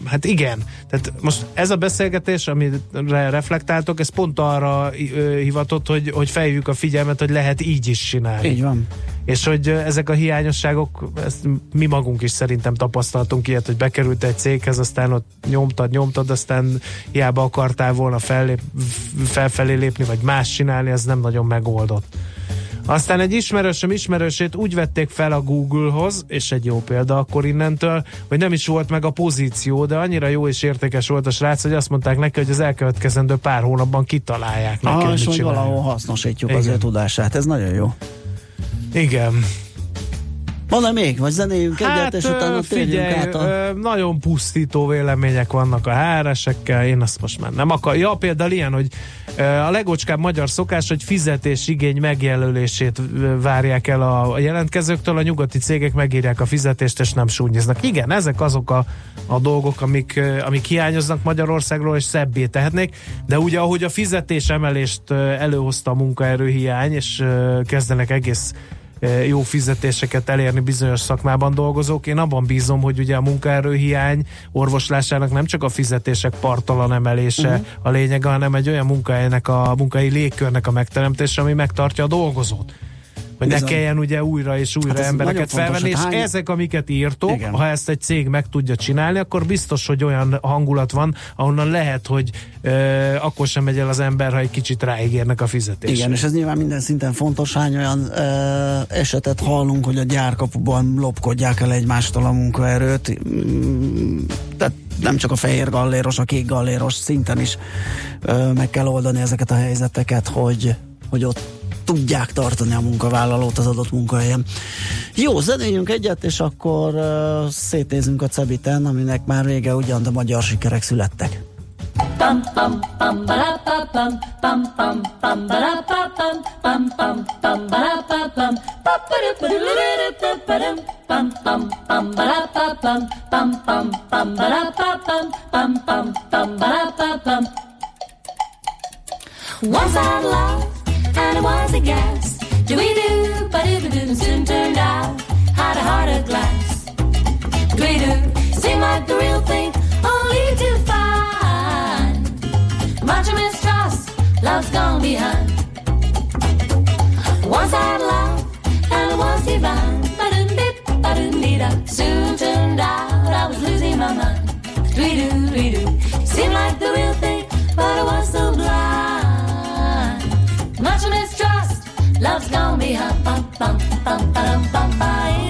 hát igen. Tehát most ez a beszélgetés, amire reflektáltok, ez pont arra ö, hivatott, hogy, hogy fejjük a figyelmet, hogy lehet így is csinálni. Így van. És hogy ezek a hiányosságok, ezt mi magunk is szerintem tapasztaltunk ilyet, hogy bekerült egy céghez, aztán ott nyomtad, nyomtad, aztán hiába akartál volna fellép, felfelé lépni, vagy más csinálni, ez nem nagyon megoldott. Aztán egy ismerősöm ismerősét úgy vették fel a Google-hoz, és egy jó példa akkor innentől, hogy nem is volt meg a pozíció, de annyira jó és értékes volt a srác, hogy azt mondták neki, hogy az elkövetkezendő pár hónapban kitalálják neki, Ah, és hogy valahol hasznosítjuk az Igen. ő tudását. Ez nagyon jó. Igen. Van-e még? Vagy zenéljünk egyet, és utána térjünk figyelj, át a... nagyon pusztító vélemények vannak a HR-esekkel, én azt most már nem akar. Ja, például ilyen, hogy a legocskább magyar szokás, hogy fizetésigény megjelölését várják el a, jelentkezőktől, a nyugati cégek megírják a fizetést, és nem súnyiznak. Igen, ezek azok a, a dolgok, amik, amik hiányoznak Magyarországról, és szebbé tehetnék, de ugye ahogy a fizetés emelést előhozta a munkaerőhiány, és kezdenek egész jó fizetéseket elérni bizonyos szakmában dolgozók. Én abban bízom, hogy ugye a munkaerőhiány orvoslásának nem csak a fizetések partalan emelése uh-huh. a lényege, hanem egy olyan munkahelynek a munkai légkörnek a megteremtése, ami megtartja a dolgozót. Hogy ne Bizony. kelljen ugye újra és újra Hát embereket felvenni, és hány- ezek, amiket írtok, Igen. ha ezt egy cég meg tudja csinálni, akkor biztos, hogy olyan hangulat van, ahonnan lehet, hogy ö, akkor sem megy el az ember, ha egy kicsit ráígérnek a fizetésre. Igen, és ez nyilván minden szinten fontos, hány olyan ö, esetet hallunk, hogy a gyárkapuban lopkodják el egymástól a munkaerőt. Mm, Tehát nem csak a fehér galléros, a kék galléros szinten is ö, meg kell oldani ezeket a helyzeteket, hogy, hogy ott tudják tartani a munkavállalót az adott munkahelyen. Jó, zenéljünk egyet, és akkor uh, szétnézünk a Cebiten, aminek már rége ugyan, de magyar sikerek születtek. Pam pam pam ba pa pam. Pam pam pam ba pa pam. Pam pam pam ba pa pam. Pa pa pa pa pa pam pam pam ba pa pam. Pam pam pam ba pa pam. Pam pam pam ba pa pam. Once I love and it was a gas. Do we do, but it soon turned out. Had a heart of glass. Do we do, seemed like the real thing, only to find much of mistrust, love's gone behind. Once I had love and it was divine. Ba-dum-dip, ba-dum-dee-da. Soon turned out I was losing my mind. Dwee-doo, dwee-doo. Seemed like the real thing, but I was so blind. Love's gonna be a bum, bum, bum, bum bum bum, bye.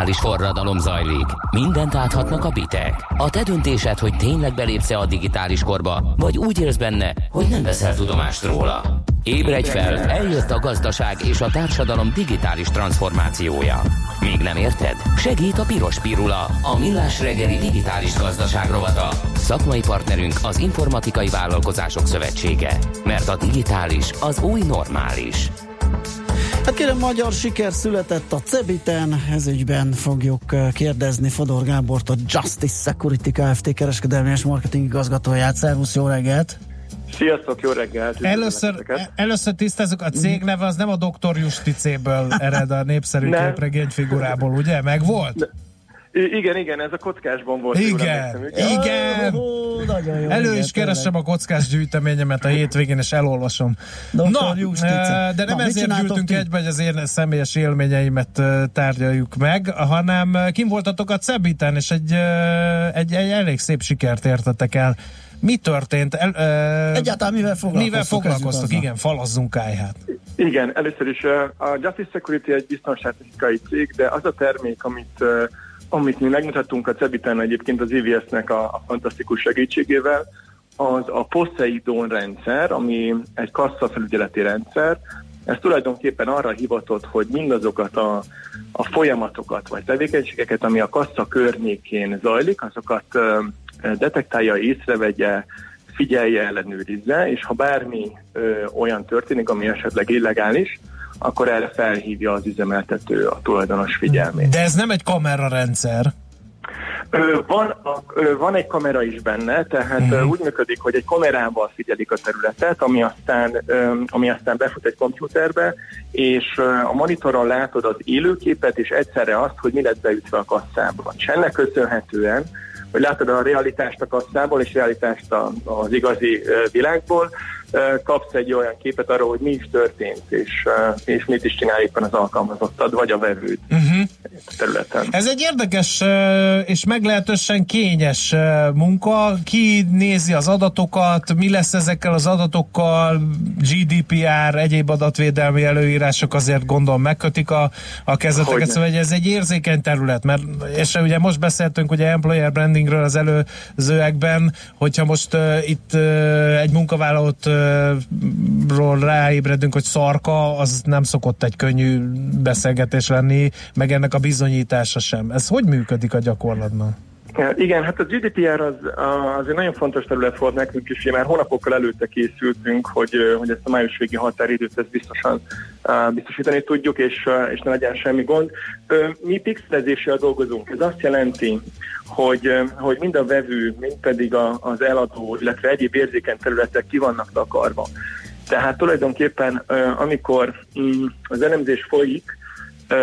Digitális forradalom zajlik. Mindent áthatnak a bitek. A te döntésed, hogy tényleg belépsz a digitális korba, vagy úgy élsz benne, hogy nem veszel tudomást róla. Ébredj fel, eljött a gazdaság és a társadalom digitális transformációja. Még nem érted? Segít a Piros Pirula, a millás reggeli digitális gazdaság rovata. Szakmai partnerünk az Informatikai Vállalkozások Szövetsége. Mert a digitális az új normális. Hát kérem, magyar siker született a Cebiten, ez ügyben fogjuk kérdezni Fodor Gábort, a Justice Security Kft. kereskedelmi és marketing igazgatóját. Szervusz, jó reggelt! Sziasztok, jó reggelt! Először, először tisztázzuk, a cég neve az nem a Dr. Justi C-ből ered a népszerű képregény figurából, ugye? Meg volt? I- igen, igen, ez a kockásban volt. jól Igen, emlékszem, igen. Ó, nagyon jó. Elő igen, is keresem a kockás gyűjteményemet a hétvégén, és elolvasom. Dr. Na, Justice. eh, de nem Na, ezért gyűltünk ti? egybe, hogy az én személyes élményeimet eh, tárgyaljuk meg, hanem eh, kim voltatok a Cebiten, és egy, egy, egy elég szép sikert értetek el. Mi történt? El, eh, Egyáltalán mivel foglalkoztok? mivel foglalkoztok? Igen, falazzunk kájhát. Igen, először is ö, a Justice Security egy biztonságtechnikai cég, de az a termék, amit, ö, amit mi megmutattunk a Cebiten egyébként az EVS-nek a, a fantasztikus segítségével, az a Poseidon rendszer, ami egy kasszafelügyeleti rendszer. Ez tulajdonképpen arra hivatott, hogy mindazokat a, a folyamatokat vagy tevékenységeket, ami a kassa környékén zajlik, azokat ö, detektálja, észrevegye, figyelje, ellenőrizze, és ha bármi ö, olyan történik, ami esetleg illegális, akkor erre felhívja az üzemeltető a tulajdonos figyelmét. De ez nem egy kamerarendszer. Van, van egy kamera is benne, tehát uh-huh. úgy működik, hogy egy kamerával figyelik a területet, ami aztán, ami aztán befut egy komputerbe, és a monitoron látod az élőképet, és egyszerre azt, hogy mi lett beütve a kasszába. És ennek köszönhetően, hogy látod a realitást a kasszából, és realitást a, az igazi világból, kapsz egy olyan képet arról, hogy mi is történt, és, és mit is csinál éppen az alkalmazottad, vagy a vevőd Uh-huh. a területen. Ez egy érdekes és meglehetősen kényes munka. Ki nézi az adatokat, mi lesz ezekkel az adatokkal, GDPR, egyéb adatvédelmi előírások azért gondolom megkötik a, a kezeteket, szóval hogy ez egy érzékeny terület, mert és ugye most beszéltünk ugye employer brandingről az előzőekben, hogyha most uh, itt uh, egy munkavállalót uh, ról ráébredünk, hogy szarka, az nem szokott egy könnyű beszélgetés lenni, meg ennek a bizonyítása sem. Ez hogy működik a gyakorlatban? Igen, hát a GDPR az, az egy nagyon fontos terület volt nekünk ugye már hónapokkal előtte készültünk, hogy, hogy ezt a május végi határidőt ezt biztosan uh, biztosítani tudjuk, és, uh, és ne legyen semmi gond. Mi pixelezéssel dolgozunk. Ez azt jelenti, hogy, hogy mind a vevő, mind pedig az eladó, illetve egyéb érzékeny területek ki vannak takarva. Tehát tulajdonképpen, amikor um, az elemzés folyik,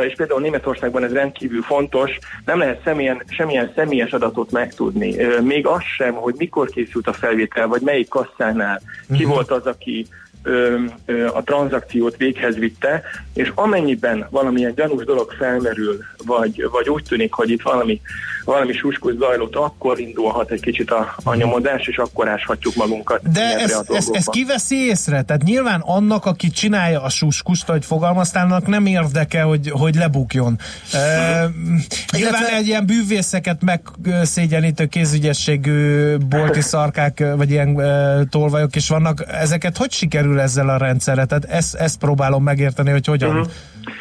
és például Németországban ez rendkívül fontos, nem lehet személyen, semmilyen személyes adatot megtudni. Még az sem, hogy mikor készült a felvétel, vagy melyik kasszánál, ki volt az, aki a tranzakciót véghez vitte, és amennyiben valamilyen gyanús dolog felmerül, vagy, vagy úgy tűnik, hogy itt valami, valami suskus zajlott, akkor indulhat egy kicsit a, a nyomodás, és akkor áshatjuk magunkat. De a ezt, dolgokba. ezt kiveszi észre? Tehát nyilván annak, aki csinálja a suskust, hogy fogalmaztálnak, nem érdeke, hogy, hogy lebukjon. E, nyilván Illetve- egy ilyen bűvészeket megszégyenítő kézügyességű bolti szarkák, vagy ilyen e, tolvajok is vannak. Ezeket hogy sikerül ezzel a rendszerre? Tehát ezt, ezt próbálom megérteni, hogy hogyan. Mhm.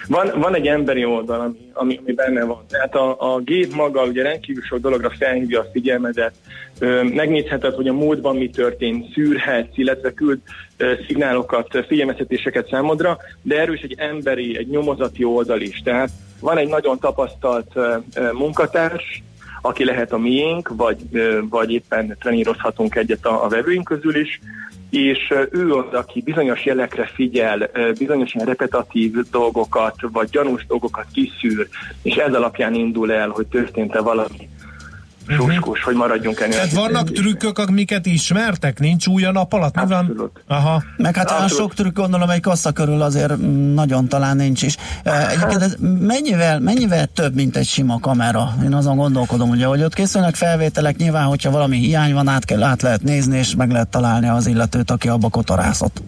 Van, van egy emberi oldal, ami, ami, ami benne van. Tehát a, a gép maga ugye rendkívül sok dologra felhívja a figyelmedet, Ö, megnézheted, hogy a múltban mi történt, szűrhetsz, illetve küld ö, szignálokat, figyelmeztetéseket számodra, de erős egy emberi, egy nyomozati oldal is. Tehát van egy nagyon tapasztalt munkatárs, aki lehet a miénk, vagy, vagy éppen trenírozhatunk egyet a, a vevőink közül is, és ő az, aki bizonyos jelekre figyel, bizonyos ilyen repetatív dolgokat, vagy gyanús dolgokat kiszűr, és ez alapján indul el, hogy történt-e valami suskus, hogy maradjunk ennél. Tehát vannak trükkök, amiket ismertek? Nincs új a nap alatt? Mi van? Aha. Meg hát olyan Abszolút. sok trükk gondolom egy kassa körül azért nagyon talán nincs is. Eh, Egyébként ez mennyivel, mennyivel több, mint egy sima kamera? Én azon gondolkodom, ugye, hogy ott készülnek felvételek, nyilván, hogyha valami hiány van, át, kell, át lehet nézni, és meg lehet találni az illetőt, aki abba kotorászott.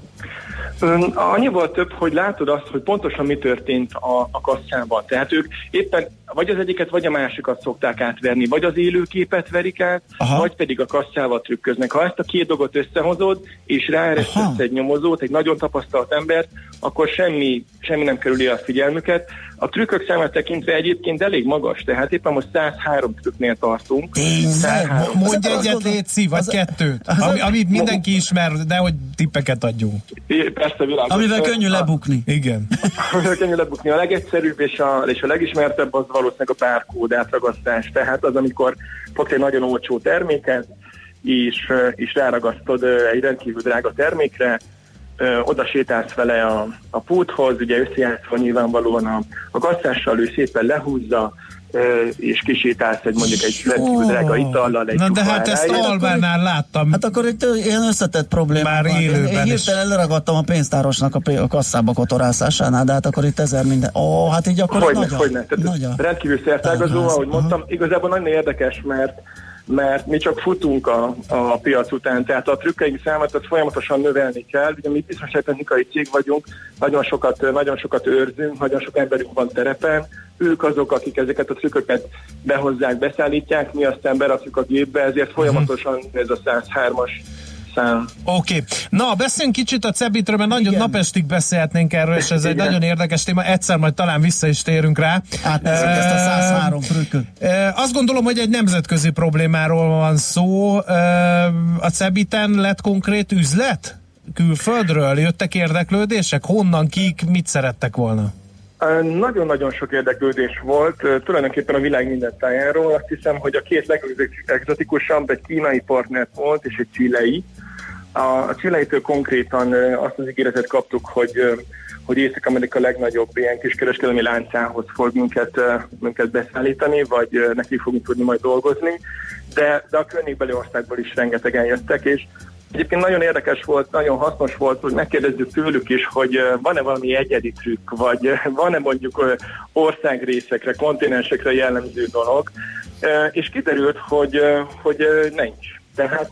Annyival több, hogy látod azt, hogy pontosan mi történt a, a kasszában. Tehát ők éppen vagy az egyiket, vagy a másikat szokták átverni, vagy az élőképet verik át, Aha. vagy pedig a kasszával trükköznek. Ha ezt a két dolgot összehozod, és ráeresztesz egy nyomozót, egy nagyon tapasztalt embert, akkor semmi, semmi nem kerüli a figyelmüket. A trükkök számát tekintve egyébként elég magas, tehát éppen most 103 trükknél tartunk. Tényleg? 103. Mondj egyet, Léci, vagy az- kettőt, az- ami, amit mindenki ismer, de hogy tippeket adjunk. Persze, világos. Amivel könnyű lebukni. Igen. Amivel könnyű lebukni. A legegyszerűbb és a, és a legismertebb az valószínűleg a párkód átragasztás. Tehát az, amikor fogsz egy nagyon olcsó terméket, és, és ráragasztod egy rendkívül drága termékre, ö, oda sétálsz vele a, a pulthoz, ugye összejátszva nyilvánvalóan a, a kasszással, ő szépen lehúzza, ö, és kisétálsz egy mondjuk egy rendkívül drága itallal, egy Na de hát ezt Albánál láttam. Hát akkor itt ilyen összetett probléma Már van. Én- élőben Én is. hirtelen leragadtam a pénztárosnak a, a kasszába kotorászásánál, de hát akkor itt ezer minden. Ó, hát így akkor Hogyne, nagy a- hogyne. Tehát nagy a- rendkívül szertágazó, ahogy mondtam, igazából nagyon érdekes, mert mert mi csak futunk a, a piac után, tehát a trükkeink számát azt folyamatosan növelni kell. Ugye mi biztonságtechnikai cég vagyunk, nagyon sokat, nagyon sokat őrzünk, nagyon sok emberünk van terepen, ők azok, akik ezeket a trükköket behozzák, beszállítják, mi aztán berakjuk a gépbe, ezért folyamatosan ez a 103-as szám. Oké. Okay. Na, beszéljünk kicsit a Cebitről, mert nagyon Igen. napestig beszélhetnénk erről, és ez egy Igen. nagyon érdekes téma. Egyszer majd talán vissza is térünk rá. Átnézzük ezt a 103 trükköt. E, Azt gondolom, hogy egy nemzetközi problémáról van szó. E, A Cebiten lett konkrét üzlet? Külföldről jöttek érdeklődések? Honnan, kik, mit szerettek volna? Nagyon-nagyon sok érdeklődés volt, tulajdonképpen a világ minden tájáról. Azt hiszem, hogy a két legexotikusabb egy kínai partner volt, és egy csilei. A, csileitől konkrétan azt az ígéretet kaptuk, hogy hogy Észak-Amerika legnagyobb ilyen kiskereskedelmi láncához fog minket, minket beszállítani, vagy neki fogunk tudni majd dolgozni, de, de a környékbeli országból is rengetegen jöttek, és Egyébként nagyon érdekes volt, nagyon hasznos volt, hogy megkérdezzük tőlük is, hogy van-e valami egyedi trükk, vagy van-e mondjuk országrészekre, kontinensekre jellemző dolog, és kiderült, hogy, hogy nincs. Tehát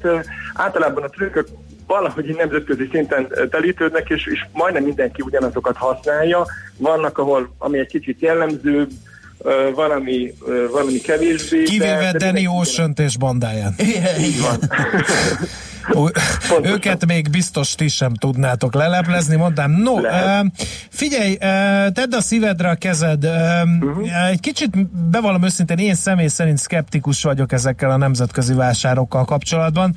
általában a trükkök valahogy így nemzetközi szinten telítődnek, és, és majdnem mindenki ugyanazokat használja. Vannak, ahol ami egy kicsit jellemzőbb, ö, van, ami, ö, van, ami kevésbé. Kivéve de Danny ocean és bandáján. Igen, így van. Őket még biztos ti sem tudnátok leleplezni, mondtam. No, Lehet. figyelj, tedd a szívedre a kezed. Uh, uh Egy kicsit bevallom őszintén, én személy szerint szkeptikus vagyok ezekkel a nemzetközi vásárokkal kapcsolatban.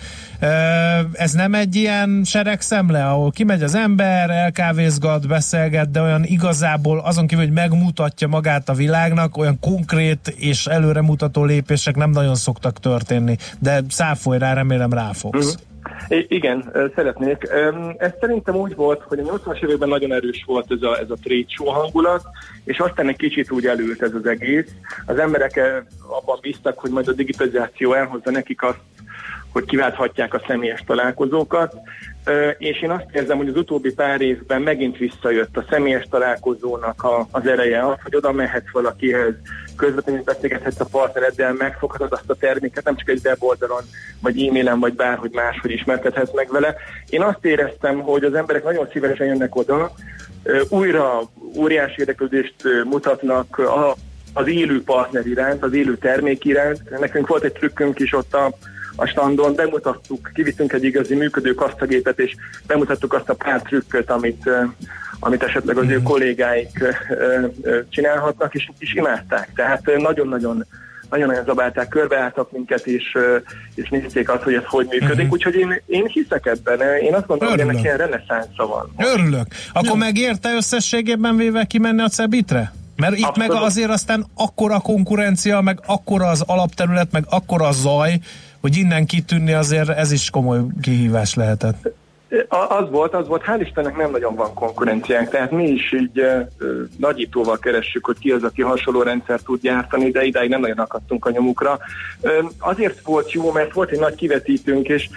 Ez nem egy ilyen seregszemle, ahol kimegy az ember, elkávézgat, beszélget, de olyan igazából azon kívül, hogy megmutatja magát a világnak, olyan konkrét és előremutató lépések nem nagyon szoktak történni. De száfolj rá, remélem ráfogsz. Igen, szeretnék. Ez szerintem úgy volt, hogy a 80-as években nagyon erős volt ez a, ez a trade show hangulat, és aztán egy kicsit úgy elült ez az egész. Az emberek abban bíztak, hogy majd a digitalizáció elhozza nekik azt, hogy kiválthatják a személyes találkozókat, és én azt érzem, hogy az utóbbi pár évben megint visszajött a személyes találkozónak a, az ereje, az, hogy oda mehetsz valakihez, közvetlenül beszélgethetsz a partnereddel, megfoghatod azt a terméket, nem csak egy weboldalon, vagy e-mailen, vagy bárhogy máshogy ismerkedhetsz meg vele. Én azt éreztem, hogy az emberek nagyon szívesen jönnek oda, újra óriási érdeklődést mutatnak a, az élő partner iránt, az élő termék iránt. Nekünk volt egy trükkünk is ott a, a standon, bemutattuk, kivittünk egy igazi működő kasztagépet, és bemutattuk azt a pár trükköt, amit, amit esetleg az ő kollégáik ö, ö, csinálhatnak, és, és imádták. Tehát nagyon-nagyon nagyon-nagyon zabálták, körbeálltak minket, és, és nézték azt, hogy ez hogy működik. Mhm. Úgyhogy én, én hiszek ebben. Én azt gondolom, hogy Örülök. ennek ilyen reneszánsza van. Örülök. Akkor megérte összességében véve kimenni a Cebitre? Mert itt Abszolút. meg azért aztán akkora konkurencia, meg akkora az alapterület, meg akkora zaj, hogy innen kitűnni azért ez is komoly kihívás lehetett. Az volt, az volt, hál' Istennek nem nagyon van konkurenciánk, tehát mi is így ö, nagyítóval keressük, hogy ki az, aki hasonló rendszer tud gyártani, de idáig nem nagyon akadtunk a nyomukra. Azért volt jó, mert volt egy nagy kivetítőnk, és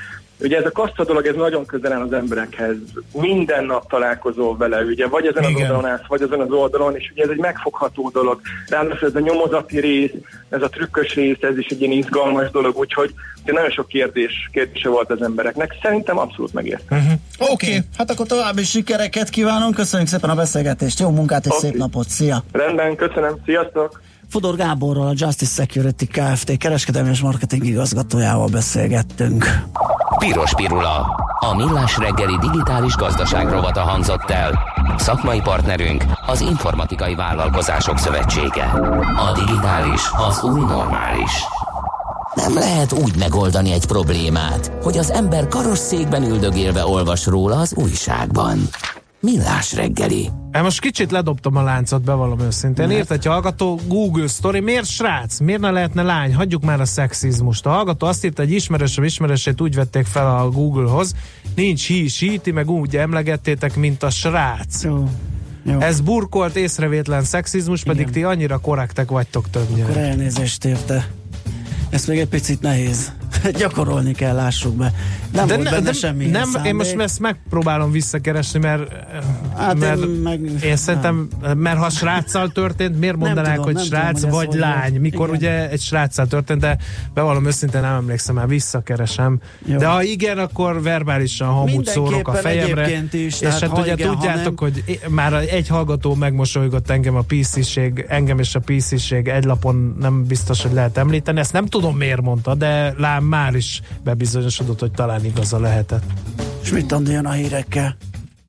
ugye ez a kassa dolog, ez nagyon közel áll az emberekhez. Minden nap találkozol vele, ugye, vagy ezen az Igen. oldalon állsz, vagy ezen az oldalon, és ugye ez egy megfogható dolog. Ráadásul ez a nyomozati rész, ez a trükkös rész, ez is egy ilyen izgalmas dolog, úgyhogy ugye nagyon sok kérdés, kérdése volt az embereknek. Szerintem abszolút megérte. Oké, Oké, okay. hát akkor további sikereket kívánunk, köszönjük szépen a beszélgetést, jó munkát és Oké. szép napot, szia! Rendben, köszönöm, sziasztok! Fodor Gáborral, a Justice Security Kft. kereskedelmi és marketing igazgatójával beszélgettünk. Piros Pirula. A millás reggeli digitális gazdaság rovata hangzott el. Szakmai partnerünk az Informatikai Vállalkozások Szövetsége. A digitális az új normális. Nem lehet úgy megoldani egy problémát, hogy az ember karosszékben üldögélve olvas róla az újságban. Millás reggeli. Hát most kicsit ledobtam a láncot, bevallom őszintén. Írt egy hallgató Google Story, miért srác? Miért ne lehetne lány? Hagyjuk már a szexizmust. A hallgató azt írta, hogy ismerősöm ismerősét úgy vették fel a Google-hoz, nincs hi, síti, meg úgy emlegettétek, mint a srác. Jó. Jó. Ez burkolt, észrevétlen szexizmus, pedig Igen. ti annyira korrektek vagytok Akkor többnyire. elnézést érte. Ezt még egy picit nehéz. Gyakorolni kell, lássuk be. Nem volt benne semmi nem, szándék. én most ezt megpróbálom visszakeresni, mert, Hát mert én meg... én szerintem, mert ha sráccal történt, miért mondanák, tudom, hogy srác tudom, hogy vagy lány, volt. mikor Igen. ugye egy sráccal történt, de bevallom őszintén nem emlékszem, már visszakeresem. Jó. De ha igen, akkor verbálisan hamut szórok a fejemre. is, és hát ha ugye igen, tudjátok, nem- hogy már egy hallgató megmosolygott engem a PC-ség, engem és a PC-ség egy lapon nem biztos, hogy lehet említeni. Ezt nem tudom miért mondta, de lám már is bebizonyosodott, hogy talán igaza lehetett. És mit jön a hírekkel?